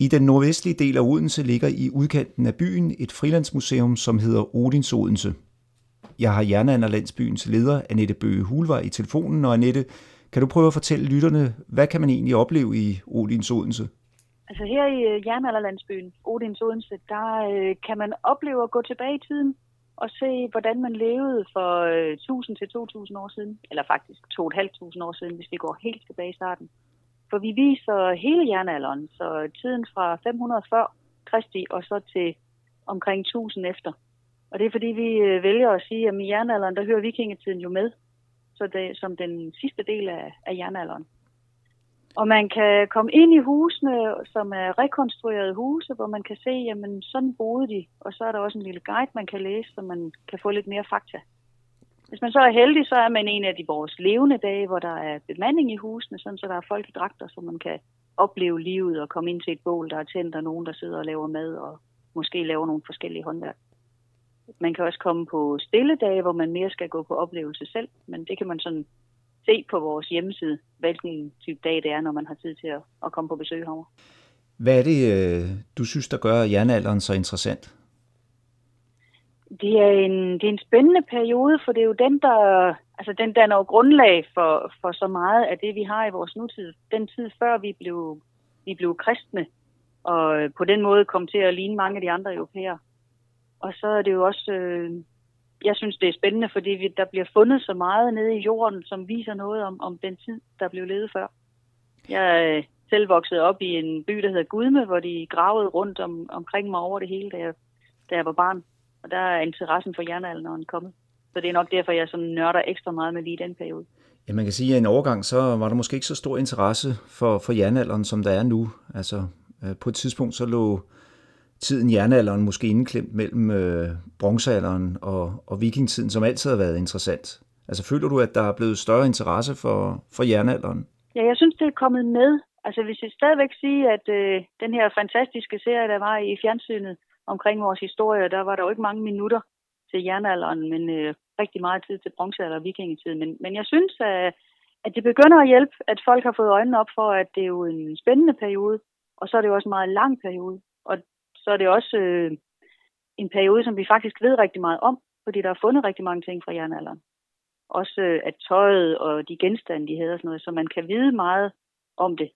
I den nordvestlige del af Odense ligger i udkanten af byen et frilandsmuseum, som hedder Odins Odense. Jeg har Jernalderlandsbyens leder, Annette Bøge Hulvej, i telefonen, og Annette, kan du prøve at fortælle lytterne, hvad kan man egentlig opleve i Odins Odense? Altså her i øh, Jernalderlandsbyen, Odins Odense, der øh, kan man opleve at gå tilbage i tiden og se, hvordan man levede for øh, 1000 til 2000 år siden, eller faktisk 2500 år siden, hvis vi går helt tilbage i starten. For vi viser hele jernalderen, så tiden fra 500 før Kristi og så til omkring 1000 efter. Og det er fordi, vi øh, vælger at sige, at i jernalderen, der hører vikingetiden jo med, så det, som den sidste del af, af jernalderen. Og man kan komme ind i husene, som er rekonstruerede huse, hvor man kan se, jamen sådan boede de. Og så er der også en lille guide, man kan læse, så man kan få lidt mere fakta. Hvis man så er heldig, så er man en af de vores levende dage, hvor der er bemanding i husene, sådan så der er folk i dragter, så man kan opleve livet og komme ind til et bål, der er tændt, og nogen, der sidder og laver mad og måske laver nogle forskellige håndværk. Man kan også komme på stille dage, hvor man mere skal gå på oplevelse selv, men det kan man sådan se på vores hjemmeside, hvilken type dag det er, når man har tid til at, at komme på besøg herovre. Hvad er det, øh, du synes, der gør jernalderen så interessant? Det er, en, det er en spændende periode, for det er jo den, der, altså den danner jo grundlag for, for så meget af det, vi har i vores nutid. Den tid før vi blev, vi blev kristne, og på den måde kom til at ligne mange af de andre europæere. Og så er det jo også, øh, jeg synes det er spændende, fordi vi, der bliver fundet så meget nede i jorden, som viser noget om, om den tid, der blev levet før. Jeg øh, selv vokset op i en by, der hedder Gudme, hvor de gravede rundt om, omkring mig over det hele, da jeg, da jeg var barn. Og der er interessen for jernalderen kommet. Så det er nok derfor, jeg sådan nørder ekstra meget med lige den periode. Ja, man kan sige, at i en overgang, så var der måske ikke så stor interesse for, for jernalderen, som der er nu. Altså, øh, på et tidspunkt, så lå tiden jernalderen måske indklemt mellem øh, bronzealderen og, og vikingtiden, som altid har været interessant. Altså, føler du, at der er blevet større interesse for, for jernalderen? Ja, jeg synes, det er kommet med. Altså, hvis jeg stadigvæk sige, at øh, den her fantastiske serie, der var i fjernsynet, omkring vores historie, der var der jo ikke mange minutter til jernalderen, men øh, rigtig meget tid til bronzealder og vikingetid. Men, men jeg synes, at, at det begynder at hjælpe, at folk har fået øjnene op for, at det er jo en spændende periode, og så er det jo også en meget lang periode. Og så er det også øh, en periode, som vi faktisk ved rigtig meget om, fordi der er fundet rigtig mange ting fra jernalderen. Også øh, at tøjet og de genstande, de havde og sådan noget, så man kan vide meget om det.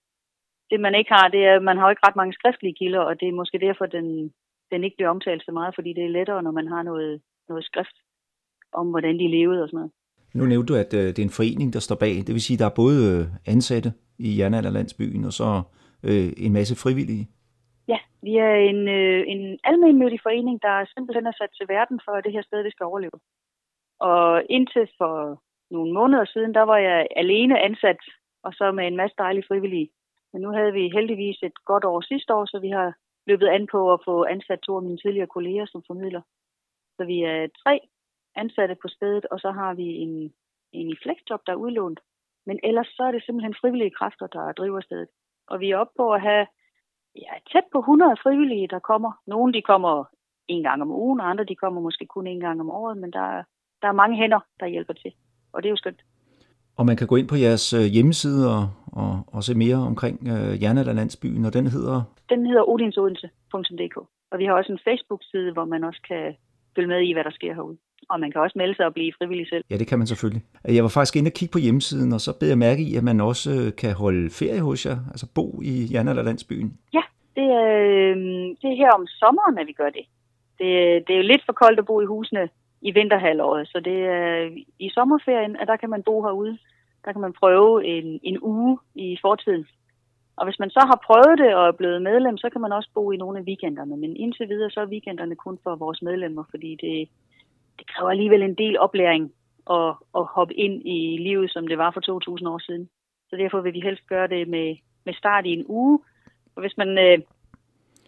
Det man ikke har, det er, man har ikke ret mange skriftlige kilder, og det er måske derfor, den, den ikke bliver omtalt så meget, fordi det er lettere, når man har noget, noget skrift om, hvordan de levede og sådan noget. Nu nævnte du, at øh, det er en forening, der står bag. Det vil sige, at der er både øh, ansatte i Jernalderlandsbyen, og så øh, en masse frivillige. Ja, vi er en, øh, en almennyttig forening, der simpelthen er sat til verden for, at det her sted det skal overleve. Og indtil for nogle måneder siden, der var jeg alene ansat, og så med en masse dejlige frivillige. Men nu havde vi heldigvis et godt år sidste år, så vi har løbet an på at få ansat to af mine tidligere kolleger som formidler. Så vi er tre ansatte på stedet, og så har vi en, en i flexjob, der er udlånt. Men ellers så er det simpelthen frivillige kræfter, der driver stedet. Og vi er oppe på at have ja, tæt på 100 frivillige, der kommer. Nogle de kommer en gang om ugen, og andre de kommer måske kun en gang om året, men der, der er mange hænder, der hjælper til. Og det er jo skønt. Og man kan gå ind på jeres øh, hjemmeside og, og, og se mere omkring øh, Jernalderlandsbyen, og den hedder? Den hedder odinsodense.dk. Og vi har også en Facebook-side, hvor man også kan følge med i, hvad der sker herude. Og man kan også melde sig og blive frivillig selv. Ja, det kan man selvfølgelig. Jeg var faktisk inde og kigge på hjemmesiden, og så beder jeg mærke i, at man også øh, kan holde ferie hos jer, altså bo i Jernalderlandsbyen. Ja, det er, det er her om sommeren, at vi gør det. det. Det er jo lidt for koldt at bo i husene i vinterhalvåret. Så det er i sommerferien, at der kan man bo herude. Der kan man prøve en, en uge i fortiden. Og hvis man så har prøvet det og er blevet medlem, så kan man også bo i nogle af weekenderne. Men indtil videre, så er weekenderne kun for vores medlemmer, fordi det, det kræver alligevel en del oplæring at, at hoppe ind i livet, som det var for 2000 år siden. Så derfor vil vi helst gøre det med, med start i en uge. Og hvis man, øh,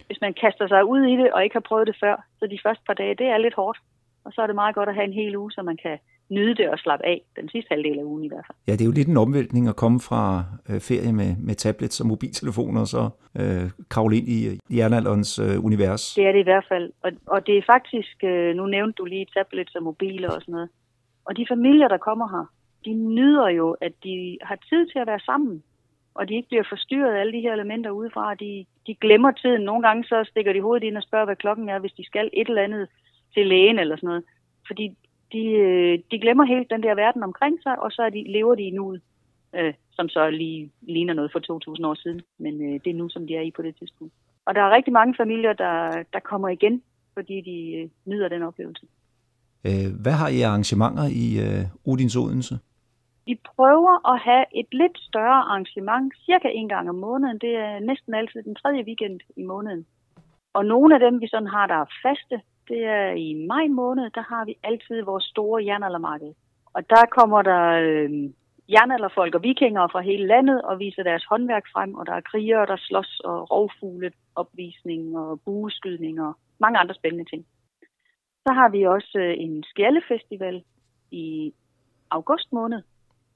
hvis man kaster sig ud i det og ikke har prøvet det før, så de første par dage, det er lidt hårdt. Og så er det meget godt at have en hel uge, så man kan nyde det og slappe af den sidste halvdel af ugen i hvert fald. Ja, det er jo lidt en omvæltning at komme fra øh, ferie med, med tablets og mobiltelefoner og så øh, kravle ind i jernalderens øh, univers. Det er det i hvert fald. Og, og det er faktisk, øh, nu nævnte du lige tablets og mobiler og sådan noget. Og de familier, der kommer her, de nyder jo, at de har tid til at være sammen. og de ikke bliver forstyrret af alle de her elementer udefra. De, de glemmer tiden. Nogle gange så stikker de hovedet ind og spørger, hvad klokken er, hvis de skal et eller andet til lægen eller sådan noget. Fordi de, øh, de glemmer helt den der verden omkring sig, og så er de, lever de i nuet, øh, som så lige ligner noget for 2000 år siden. Men øh, det er nu, som de er i på det tidspunkt. Og der er rigtig mange familier, der, der kommer igen, fordi de øh, nyder den oplevelse. Øh, hvad har I arrangementer i øh, Odins Odense? Vi prøver at have et lidt større arrangement, cirka en gang om måneden. Det er næsten altid den tredje weekend i måneden. Og nogle af dem, vi sådan har, der er faste, det er i maj måned, der har vi altid vores store jernaldermarked. Og der kommer der øh, jernalderfolk og vikinger fra hele landet og viser deres håndværk frem, og der er krigere, der slås, og rovfugle opvisning og bueskydning og mange andre spændende ting. Så har vi også øh, en skjaldefestival i august måned,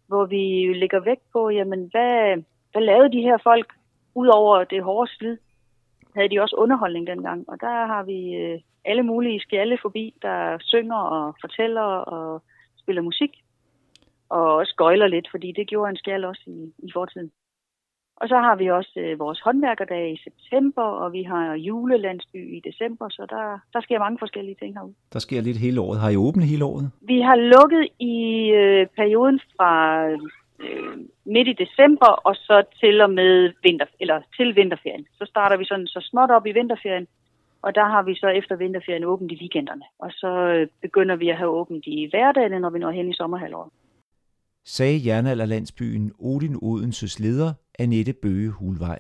hvor vi lægger vægt på, jamen, hvad, hvad lavede de her folk, ud over det hårde slid? Havde de også underholdning dengang? Og der har vi øh, alle mulige skjalde forbi, der synger og fortæller og spiller musik. Og også gøjler lidt, fordi det gjorde en skjald også i, i fortiden. Og så har vi også øh, vores håndværkerdag i september, og vi har julelandsby i december, så der, der sker mange forskellige ting herude. Der sker lidt hele året. Har I åbent hele året? Vi har lukket i øh, perioden fra øh, midt i december og så til og med vinter, eller til vinterferien. Så starter vi sådan så småt op i vinterferien, og der har vi så efter vinterferien åbent i weekenderne. Og så øh, begynder vi at have åbent i hverdagen, når vi når hen i sommerhalvåret. Sagde jernalderlandsbyen Odin Odenses leder Annette Bøge Hulvej.